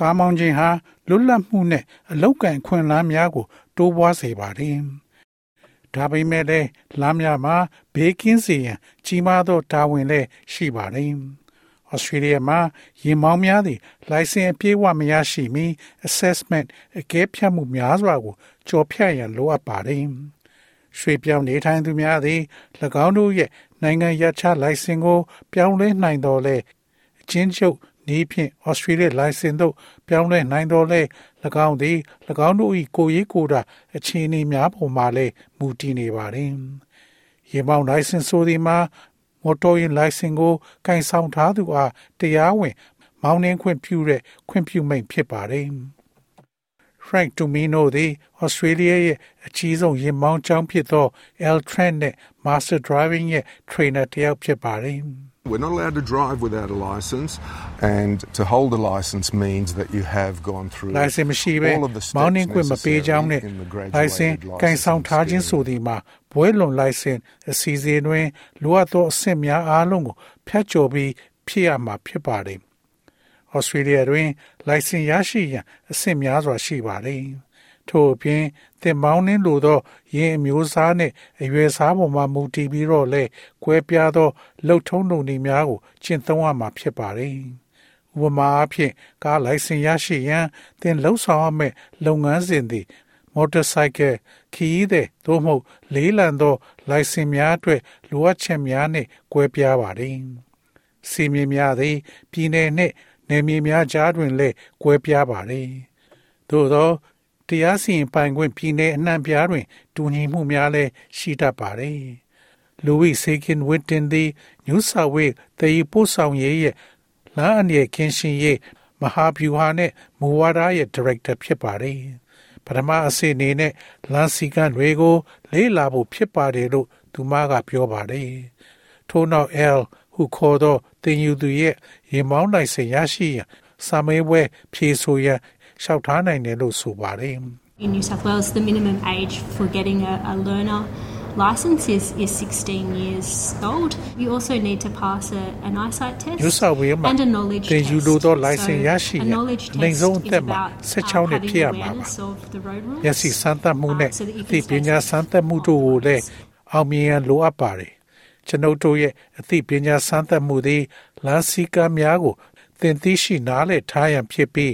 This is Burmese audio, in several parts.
ကားမောင်းခြင်းဟာလွတ်လပ်မှုနဲ့အလောက်ကန်ခွင့်လန်းများကို တိုးပွားစေပါတယ်။ဒါပေမဲ့လည်းလမ်းများမှာဘေးကင်းစေရန်ကြီးမားသောတာဝန်လည်းရှိပါတယ်။ဩစတြေးလျမှာရင်မောင်းများသည့်လိုင်စင်အပြည့်အဝမရရှိမီ assessment အကဲဖြတ်မှုများစွာကိုကြော်ဖြတ်ရန်လိုအပ်ပါတယ်။ရွှေပြောင်းနေထိုင်သူများသည်၎င်းတို့ရဲ့နိုင်ငံရခြားလိုင်စင်ကို ပြောင်းလဲနိုင်တော်လဲအချင်းချုပ် ဤဖြင့်ဩစတြေးလျလိုင်စင်တို့ပြောင်းလဲနိုင်တော်လဲ၎င်းသည်၎င်းတို့၏ကိုရေးကိုတာအခြေအနေများပေါ်မှာလည်းမူတည်နေပါတယ်။ရေမောင်းလိုင်စင်ဆိုဒီမှာမော်တော်ယာဉ်လိုင်စင်ကိုကင်ဆောင်ထားသူအားတရားဝင် မောင်းနှင်းခွင့်ပြုတဲ့ခွင့်ပြုမိန့်ဖြစ်ပါတယ်။ Frank Tumino သည် Australia ရဲ့အကြီးဆုံးယာဉ်မောင်းကျောင်းဖြစ်သော L Trent နဲ့ Master Driving ရဲ့ trainer တစ်ယောက်ဖြစ်ပါတယ်။ We're not allowed to drive without a license, and to hold a license means that you have gone through လိုင်စင်မရှိဘဲ all of the မောင်းနှ steps င်းခွင့်မပေးကြောင်းနဲ့ necessary in the လိုင်စင် graduated ကန်ဆောင် licensing ထားခြင်းဆို scheme. သည်မှာဘွဲလွန်လိုင်စင်အစီအစဉ်တွင်လိုအပ်သောအဆင့်များအားလုံးကိုဖြတ်ကျော်ပြီးဖြစ်ရမှာဖြစ်ပါတယ်။ Australia တွင်လိုင်စင်ရရှိရန်အဆင့်များစွာရှိပါတယ်။ ထို့အပြင်သင်မောင်းနှင်းလိုသောယင်းအမျိုးအစားနှင့်အရွယ်စားပေါ်မှမူတည်ပြီးတော့လဲကွဲပြားသောလှုပ်ထုံးလုပ်နည်းများကိုကျင့်သုံးရမှာဖြစ်ပါတယ်။ဥပမာအားဖြင့်ကားလိုင်စင်ရရှိရန်သင်လှုပ်ဆောင်ရမယ့်လုပ်ငန်းစဉ်သည်မော်တော်ဆိုင်ကယ်ခီးသည်သို့မဟုတ်လေးလံသော လိုင်စင်များအတွက်လိုအပ်ချက်များနှင့်ကွဲပြားပါတယ်။စီမင်းများသည်ပြည်내နှင့်နယ်မြေများကြားတွင်လည်းကွဲပြားပါတယ်။သို့သော တရားစီရင်ပိုင်ခွင့်ပြည်내အနှံ့ပြားတွင်တူညီမှုများလည်းရှိတတ်ပါတယ်။ Louis Sekin Witten သည် New South Wales တည်ယူပို့ဆောင်ရေးရဲ့လမ်းအန္တရာယ်ကင်းရှင်းရေးမဟာဗျူဟာနဲ့မူဝါဒရဲ့ Director ဖြစ်ပါတယ်။ပထမအဆင့်အနေနဲ့လမ်းစီကံတွေကို လေးလာဖို့ဖြစ်ပါတယ်လို့သူမကပြောပါတယ်။ထို့နောက် L ဟုခေါ်သောတင်ယူသူရဲ့ရေမောင်းနိုင်စင်ရရှိရန်စာမေးပွဲဖြေဆိုရန် လျှောက်ထားနိုင်တယ်လို့ဆိုပါတယ်။ In New South Wales, the minimum age for getting a, a learner license is, is 16 years old. You also need to pass a, an eyesight test New South Wales မှာ and a knowledge တင် test. ယူလိုသောလိုင်စင်ရရှိ so, ရ a န် knowledge အနိုင် test ဆုံးအ is သက်မှာ about 16 um, နှစ် having ဖြစ်ရမှာပါ awareness of the road rules. မျက်စိစမ်းသပ်မှုနဲ့ uh, so that you အသိ can ပညာစမ်းသပ်မှုတို့ကိုလည်းအောင်မြင်ရန်လိုအပ်ပါတယ်ကျွန်ုပ်တို့ရဲ့အသိပညာစမ်းသပ်မှုသည်လမ်းစည်းကမ်းများကိုသင်သိရှိနားလည်ထားရန်ဖြစ်ပြီး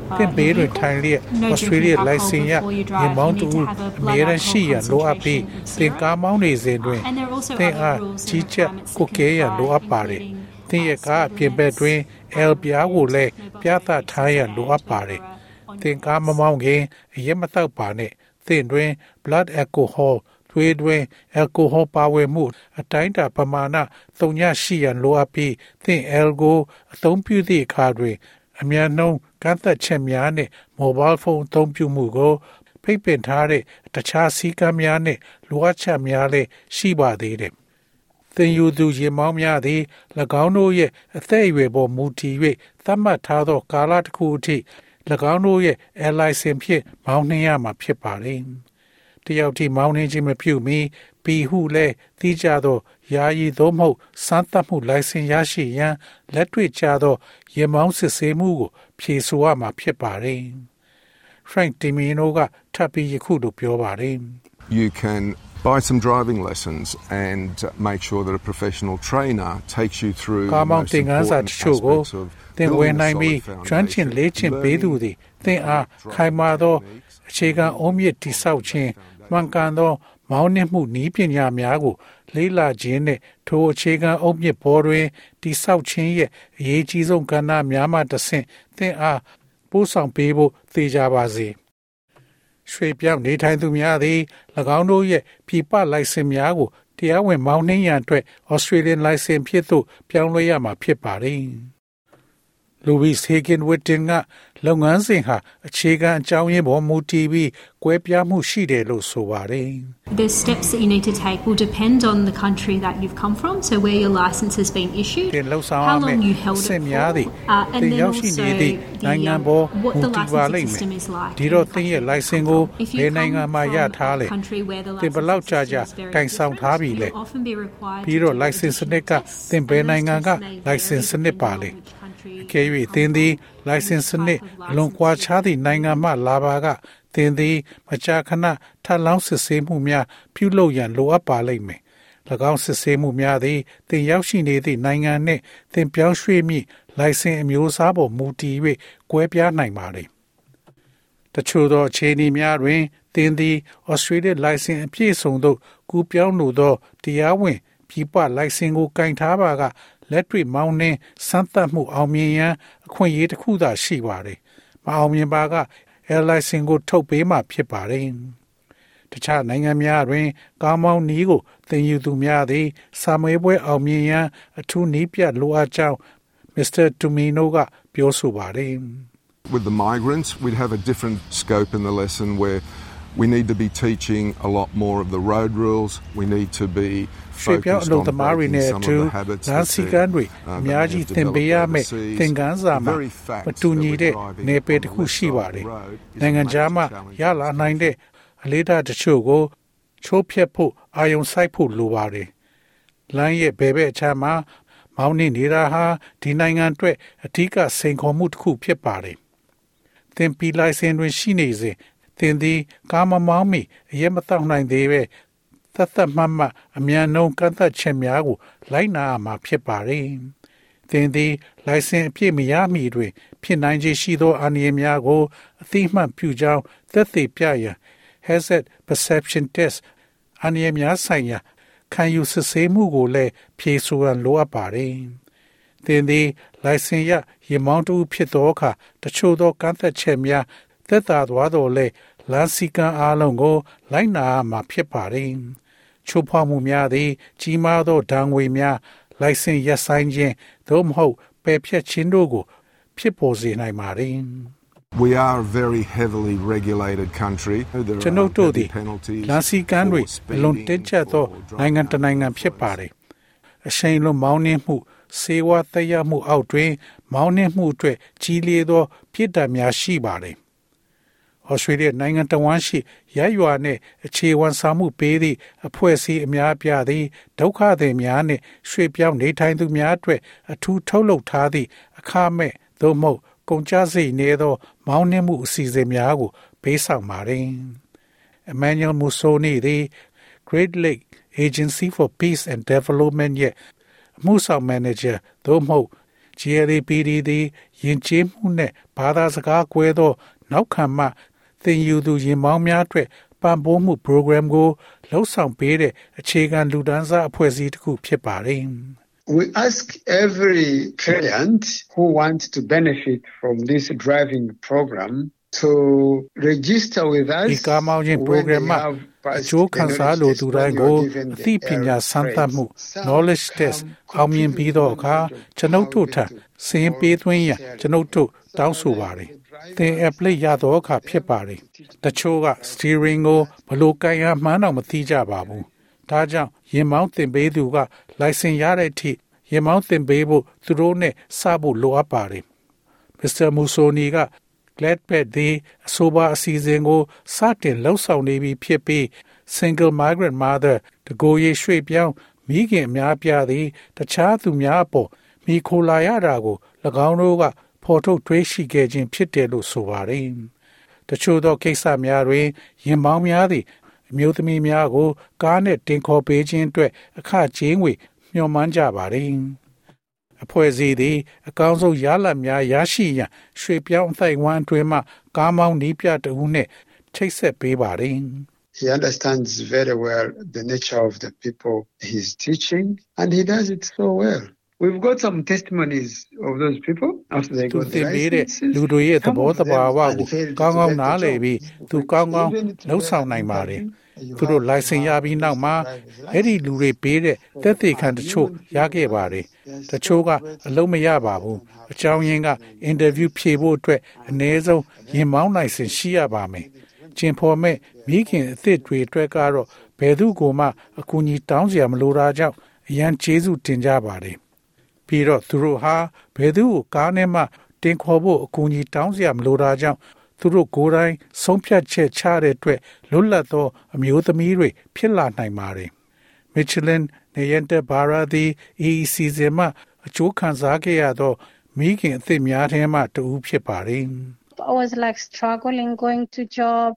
uh, သင်ဘေး your တွင် vehicle. ထိုင်လျက် No ဩစတြေးလျ drinking လိုင်စင် alcohol ရ before you ရင် drive. မောင်း You တူ need to have a အ blood မြဲတမ်းရှိရန် alcohol လိုအပ်ပြီး concentration of သင်ကားမောင်းနေစဉ်တွင် And there are also သင် other အား rules and ကြီးကြပ် requirements that ကို can ကဲရန် apply, လိုအပ်ပါတယ် including သင်ရဲ့ကားအပြင်ဘက်တွင် L ပြားကိုလည်းပြသထားရန်လိုအပ်ပါတယ်သင်ကားမမောင်းခင်အရက်မတောက်ပါနဲ့သင်တွင် blood alcohol သွေးတွင် alcohol ပါဝင်မှု အတိုင်းအတာပမာဏသုံးညရှိရန်လိုအပ်ပြီးသင် L ကိုအသုံးပြုသည့်အခါတွင် အမြန်နှုန်းကန့်သက်ချက်များနှင့် mobile phone အသုံးပြုမှုကိုဖိတ်ပင်ထားတဲ့တခြားစည်းကမ်းများနှင့်လိုအပ်ချက်များလည်းရှိပါသေးတယ်။သင်ယူသူရေမောင်းများသည်၎င်းတို့ရဲ့အသက်အရွယ်ပေါ်မူတည်၍သတ်မှတ်ထားသောကာလတစ်ခုအထိ၎င်းတို့ရဲ့ LIC ဖြင့်မောင်းနှင်ရမှာဖြစ်ပါလေ။ တယောက်ထိမောင်းနှင်ခြင်းမပြုမီပီဟုလဲသိကြသောယာယီသို့မဟုတ်စမ်းသပ်မှုလိုင်စင်ရရှိရန်လက်တွေ့ကျသောရေမောင်းစစ်ဆေးမှုကို ဖြေဆိုရမှာဖြစ်ပါတယ်။ Frank Dimino ကထပ်ပြီးယခုလိုပြောပါတယ်။ You can buy some driving lessons and uh, make sure that a professional trainer takes you through ကာ the မောင် most သင်ခန်းစာတ important ချို့ကို aspects of သင်ဝယ် building a နိုင်ပြီး solid ကျွမ်းကျင် foundation, လေ့ကျင့်ပေးသူ learning သည်သင်အားခိုင်မာသော အခြေခံအုံးမြစ်တိဆောက်ခြင်း မှန်ကန်သော မောင်းနှင်းမှုနီးပညာများကို လေးလာခြင်းနဲ့ထိုအခြေခံအုတ်မြစ်ပေါ်တွင်တိဆောက်ခြင်းရဲ့အရေးကြီးဆုံးကဏ္ဍများမှတစ်ဆင့်သင်အားပို့ဆောင်ပေးဖို့သေချာပါစေ။ရွှေပြောင်းနေထိုင်သူများသည်၎င်းတို့ရဲ့ပြပလိုင်စင်များကိုတရားဝင်မောင်းနှင်းရန်အတွက် Australian license ဖြစ်သို့ပြောင်းလဲရမှာဖြစ်ပါတယ်။ Louis Hagen Witten ကလုပ်ငန်းစဉ်ဟာအခြေခံအကြောင်းရင်းပေါ်မူတည်ပြီးကွဲပြားမှုရှိတယ်လို့ဆိုပါတယ် The steps that you need to take will depend on the country that you've come from, so where your license has been issued, တင်လှုပ်ဆောင်ရ how မယ် long you held စ it င်များသည် for, uh, and တင် then ရောက်ရှိ also နေသည့် the, နိုင်ငံ um, ပေါ် what မူ the တည်ပါလိမ့် licensing မယ် system is like. ဒီတော့သင်ရဲ့ license ကို If you ဘယ်နိုင်ငံ come မှာရ from ထားလဲ a country where the သင်ဘယ်လောက် licensing ကြာကြာ system is very တိုင်ဆောင်ထားပြီ different, လဲ you'll often be required ပြီး to တော့ do license စ additional နစ်က tests, သင်ဘယ် and those နိုင်ငံက tests may vary license စနစ်ပါလဲ depending on which country အကယ်၍သင်သည် license စနစ်အလွန်ကွာခြားသည့်နိုင်ငံမှလာပါကသင်သည် မကြာခဏထပ်လောင်းစစ်ဆေးမှုများပြုလုပ်ရန်လိုအပ်ပါလိမ့်မယ်၎င်းစစ်ဆေးမှုများသည်သင်ရောက်ရှိနေသည့်နိုင်ငံနှင့်သင်ပြောင်းရွှေ့မည့်လိုင်စင်အမျိုးအစားပေါ်မူတည်၍ကွဲပြားနိုင်ပါသည်တချို့သောအခြေအနေများတွင်သင်သည် Australia license အပြည့်အစုံသို့ကူးပြောင်းလိုသောတရားဝင်ပြည်ပ license ကိုကင်ထားပါက လက်တွေ့မောင်းနှင်းစမ်းသပ်မှုအောင်မြင်ရန်အခွင့်အရေးတစ်ခုသာရှိပါတယ်။မအောင်မြင်ပါက air license ကိုထုတ်ပေးမှဖြစ်ပါတယ်။တခြားနိုင်ငံများတွင် ကားမောင်းနီးကိုသင်ယူသူများသည်စာမေးပွဲအောင်မြင်ရန်အထူးနည်းပြလိုအပ်ကြောင်း Mr. Tumino ကပြောဆိုပါတယ်။ With the migrants, we'd have a different scope in the lesson where we need to be teaching a lot more of the road rules. We need to be ရွှေပြောင်းအ focused လုပ် on သမားတွေ breaking နဲ့အ some ထူး of the habits လမ်း that စီကမ်းတွေ they, uh, အများကြီး that သင် they've ပေးရ developed မယ် overseas. သင်ခန်းစာ The မှာ very fact မတူညီတဲ့ that we're driving နေပယ် on တစ် the ခု left ရှိ side ပါ of တယ် the road is a နိုင်ငံခြားမှ major challenge. ရလာနိုင်တဲ့အလေးထားတချို့ကိုချိုးဖျက်ဖို့အာယုံစိုက်ဖို့လိုပါတယ်လမ်းရဲ့ဘယ်ဘက်အခြမ်းမှာမောင်းနေနေတာဟာဒီနိုင်ငံအတွက်အထူးကစိန်ခေါ်မှုတစ်ခုဖြစ်ပါတယ်သင်ပီလိုင်စင်တွင်ရှိနေစဉ် သင်သည်ကားမမောင်းမီအရက်မတောက်နိုင်သေးပဲသက်သက်မှတ်မှတ်အမြန်နှုန်းကန့်သက်ချက်များကို လိုက်နာရမှာဖြစ်ပါတယ်။သင်သည် လိုင်စင်အပြည့်မရမီတွင် ဖြစ်နိုင်ခြေရှိသောအန္တရာယ်များကို အသိမှတ်ပြုကြောင်းသက်သေပြရန် hazard perception test အန္တရာယ်များဆိုင်ရာခံယူစစ်ဆေးမှုကိုလည်းဖြေဆိုရန်လိုအပ်ပါတယ်။သင်သည် လိုင်စင်ရရေမောင်းတူဖြစ်သောအခါတချို့သောကန့်သက်ချက်များ သက်သာသွားတော်လဲလမ်းစီကံအားလုံးကို လိုက်နာရမှာဖြစ်ပါတယ်။ချိုးဖောက်မှုများသည် ကြီးမားသောဒဏ်ငွေများလိုင်စင်ရပ်ဆိုင်းခြင်းသို့မဟုတ်ပယ်ဖျက်ခြင်းတို့ကို ဖြစ်ပေါ်စေနိုင်ပါတယ်။ We are a very heavily regulated country. There ကျွန်ု are ပ်တို့သည် heavy penalties လမ်းစီကမ်းတွေ for အလွန်တင်းကျပ်သော speeding, for နိုင်ငံတစ် driving နိုင်ငံ under ဖြစ်ပါ influence. တယ်။အရှိန်လွန်မောင်းနှင်းမှုစေဝါသက်ရောက်မှုအောက်တွင် မောင်းနှင်းမှုအတွက်ကြီးလေးသော ပြစ်ဒဏ်များရှိပါတယ်။ ဩစတြေးလျနိုင်ငံတော်ဝန်ရှိရရွာနှင့်အခြေဝန်ဆောင်မှုပေးသည့်အဖွဲ့အစည်းအများအပြားသည်ဒုက္ခသည်များနှင့်ရွှေ့ပြောင်းနေထိုင်သူများအတွက်အထူးထုတ်လုပ်ထားသည့်အခမဲ့သို့မဟုတ်ကုန်ကျစရိတ်နည်းသောမောင်းနှင်းမှုအစီအစဉ်များကိုပေးဆောင်ပါတယ်။ Emmanuel Musoni သည် Great Lake Agency for Peace and Development ရဲ့အမှုဆောင်မန်နေဂျာသို့မဟုတ် GLAPD သည်ယဉ်ကျေးမှုနှင့်ဘာသာစကားကွဲသော နောက်ခံမှ သင်ယူသူရင်မောင်းများအတွက်ပံ့ပိုးမှု program ကိုလှုပ်ဆောင်ပေးတဲ့အခြေခံလူဒန်းစားအဖွဲ့အစည်းတစ်ခုဖြစ်ပါတယ်။ We ask every client who wants to benefit from this driving program to register with us ဒီကားမောင်းခြင်း when program they မှာ have အ passed ကျိုး the ခံစားလို knowledge သူ test တိုင်း when ကို you are given အ the သိပညာ air စမ်းသပ်မှု traits. Some knowledge test come အောင်မြင်ပြီးတော့အခါ completely ကျွန်ုပ်တို့ထံ how they do စင်ပေးသွင်းရန်ကျွန်ုပ်တို့တောင်းဆိုပါတယ် သင် apply ရတော့အခါဖြစ်ပါတယ်တချို့က steering ကိုဘလို့ကိုင်ရမှန်းတော့မသိကြပါဘူးဒါကြောင့်ရင်မောင်းသင်ပေးသူက license ရတဲ့အထိရင်မောင်းသင်ပေးဖို့သူတို့နဲ့စဖို့လိုအပ်ပါတယ် Mr. Musoni က Gladpad သည်အဆိုပါအစီအစဉ်ကိုစတင်လှုပ်ဆောင်နေပြီဖြစ်ပြီး Single Migrant Mother တကိုယ်ရေးရွှေ့ပြောင်းမိခင်အများပြားသည် တခြားသူများအပေါ်မိခိုလာရတာကို၎င်းတို့က ဖော်ထုတ်တွေးရှိခဲ့ခြင်းဖြစ်တယ်လို့ဆိုပါတယ်။တချို့သောကိစ္စများတွင်ရင်ပေါင်းများသည်အမျိုးသမီးများကို ကားနှင့်တင်ခေါ်ပေးခြင်းအတွက်အခကြေးငွေမျှော်မှန်းကြပါတယ်။အဖွဲ့အစည်းသည် အကောင်းဆုံးရလဒ်များရရှိရန်ရွှေ့ပြောင်းအသိုက်အဝန်းအတွင်းမှကားမောင်းနီးပြတဦးနှင့်ချိတ်ဆက်ပေးပါတယ် He understands very well the nature of the people he's teaching, and he does it so well. We've got some testimonies of those people after they သူ got သင် the ပေးတဲ့ licenses. လူတွေရဲ့သ Some ဘော of တ them ဘာဝ had ကို failed ကောင်းကောင်း to get နား the လည် job. ပြီး For သူကောင်းကောင်း even to လှုပ်ဆောင် learn နိုင်ပါတယ် driving, you သူတို့ have to license ရ have ပြီး this နောက်မှာ driver's အဲ့ဒီ license. လူတွေပေးတဲ့သက်သေခံတချို့ရခဲ့ပါတယ်တချို့ကအလုံးမရပါဘူးအကြောင်းရင်းကအင်တာဗျူးဖြေဖို့အတွက်အနည်းဆုံးရင်မောင်းနိုင်စင်ရှိရပါမယ်ကျင်ဖော်မဲ့မိခင်အစ်စ်တွေအတွက်ကတော့ဘယ်သူကိုမှအကူအညီတောင်းစရာမလိုတာကြောင့်အရန်ကျေးဇူးတင်ကြပါတယ် ပြီးတော့သူတို့ဟာဘယ်သူကိုကားနဲ့မှတင်ခေါ်ဖို့အကူအညီတောင်းစရာမလိုတာကြောင့်သူတို့ကိုယ်တိုင်ဆုံးဖြတ်ချက်ချတဲ့အတွက်လွတ်လပ်သော အမျိုးသမီးတွေဖြစ်လာနိုင်ပါတယ်။ Michelin နေရတဲ့ဘာရာဒီ EEC ဇင်မှအကျိုးခံစားခဲ့ရသော မိခင်အသစ်များထဲမှတဦးဖြစ်ပါတယ်။ I was like struggling going to job,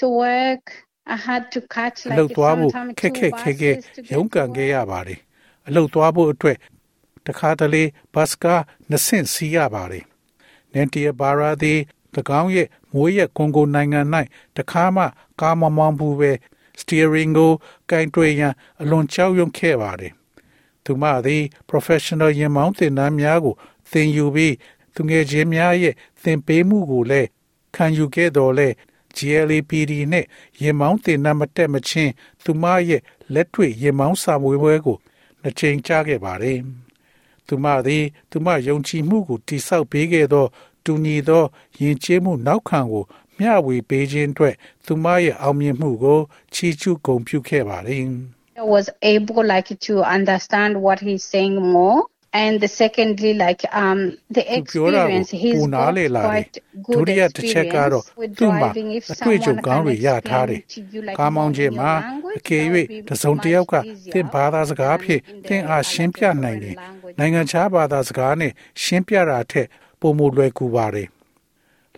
to work. I had to catch အ like လုပ်သွားဖို့ sometimes ခက် two ခက်ခဲခဲ buses to ရုန်း get ကန် to ခဲ့ရ work. ပါတယ်အလုပ်သွားဖို့အတွက် တခါတလေဘတ်စကားနှစ်ဆင့်စီးရပါတယ်နန်တီယဘာရာဒီ၎င်းရဲ့မွေးရက်ကွန်ဂိုနိုင်ငံ၌တခါမှကားမမောင်းဘူးပဲစတီယရင်ကိုကင်တွယ်ရန်အလွန်ကြောက်ရွံ့ခဲ့ပါတယ်သူမသည် professional ရင်မောင်းသင်တန်းများကိုသင်ယူပြီးသူငယ်ချင်းများရဲ့သင်ပေးမှုကိုလည်းခံယူခဲ့တော်လဲ GLAPD နဲ့ရင်မောင်းတင်နံမတက်မချင်းသူမရဲ့လက်တွေ့ရင်မောင်းစာမွေးပွဲကိုနှစ်ချိန်ကြားခဲ့ပါတယ်။ သူမသည်သူမယုံကြည်မှုကိုတိဆောက်ပေးခဲ့သော တူညီသောယဉ်ကျေးမှုနောက်ခံကိုမျှဝေပေးခြင်းအတွက်သူမရဲ့အောင်မြင်မှုကိုချီးကျူးဂုဏ်ပြုခဲ့ပါတယ်။ I was able like to understand what he's saying more. And the secondly, like um the သူပြောတာကို experience, he's ပူနား got လေလာတယ် quite ဒု good တိယတစ်ချက်ကတော့ experience with သူ့မှာ driving. If အတွေ့အကြုံ someone ကောင်း can တွေရထားတယ် explain to you like ကားမောင်း more ခြင်း in မှာ your language, အကယ် that ၍ would be တစ်စုံတစ်ယောက်က much easier သင်ဘာသာစကားဖြင့် than in သင်အား the ရှင်းပြနိုင်တယ် foreign language. နိုင်ငံခြားဘာသာစကားနဲ့ရှင်းပြတာထက်ပုံမလွယ်ကူပါတယ်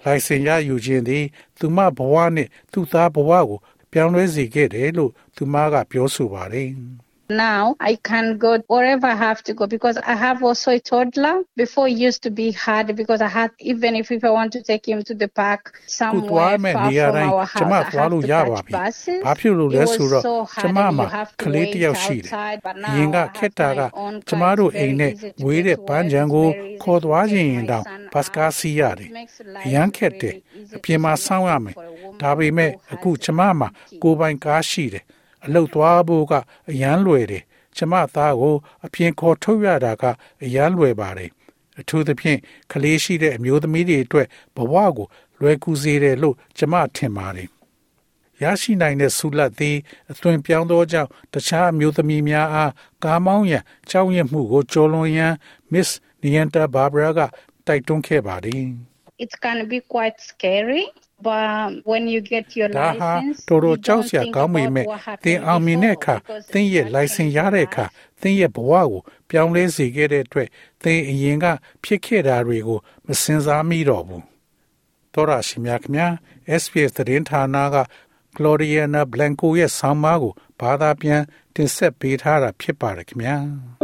လိုင်စင်ရယူခြင်းသည် သူမဘဝနဲ့သူ့သားဘဝကိုပြောင်းလဲစေခဲ့တယ်လို့သူမကပြောဆိုပါတယ် Now I can go wherever I have to go because I have also a toddler. Before it used to be hard because I had even if, if I want to take him to the park ခုသွား somewhere မဲ့ far နေရာ from တိုင်း our ကျ house, မ I သွား have လို့ to ရ catch ပါပြီ buses. ဘာဖြစ်လို့လဲ It was ဆိုတော့ so ကျ hard မ and မှာ you have က to လေးတစ် wait ယောက်ရှိတယ် outside, but အရင်က now I ခက် have တာက my own ကျ car. မ It's တို့ very အိမ်နဲ့ easy to ဝေး get တဲ့ to ပန်း work. ချံ It's ကို very easy ခေါ် to သွားခြင်း take ရင် my တောင် son ဘတ်စကား out. စီးရတယ် It makes အ life ရန်ခက်တယ် really easy အပြင်မှာ to ဆောင်းရ live မယ် for a woman ဒါပေမဲ့ who has အခုကျမမှာကိုယ်ပိုင်ကားရှိတယ် အလုပ်သွားဖို့ကအရန်လွယ်တယ်ကျမသားကိုအပြင်ခေါ်ထုတ်ရတာကအရန်လွယ်ပါတယ်အထူးသဖြင့်ကလေးရှိတဲ့အမျိုးသမီးတွေအတွက်ဘဝကိုလွယ်ကူစေတယ်လို့ကျမထင်ပါတယ်ရရှိနိုင်တဲ့ဆုလတ်သည်အသွင်ပြောင်းသောကြောင့်တခြားအမျိုးသမီးများအားကားမောင်းရန်ကြောက်ရွံ့မှုကိုကျော်လွန်ရန် Miss Nianta Barbara ကတိုက်တွန်းခဲ့ပါတယ် it can be quite scary. But when you get your ဒါဟာ license, တော်တော် you ကြောက် don't စရာ think ကောင်းပေ about မဲ့ what သင် happened အောင်မြင်တဲ့အခါ before because သင်ရဲ့ that license changed ရ your တဲ့အခါ life. သင်ရဲ့ဘဝကို ပြောင်းလဲစေခဲ့တဲ့အတွက်သင်အရင်က ဖြစ်ခဲ့တာတွေကို မစင်စားမိတော့ဘူးတော်ရရှိမြခင်များ SPS သတင်းဌာနက Gloriana Blanco ရဲ့ဆောင်းပါးကိုဘာသာပြန်တင်ဆက်ပေးထားတာဖြစ်ပါတယ်ခင်ဗျာ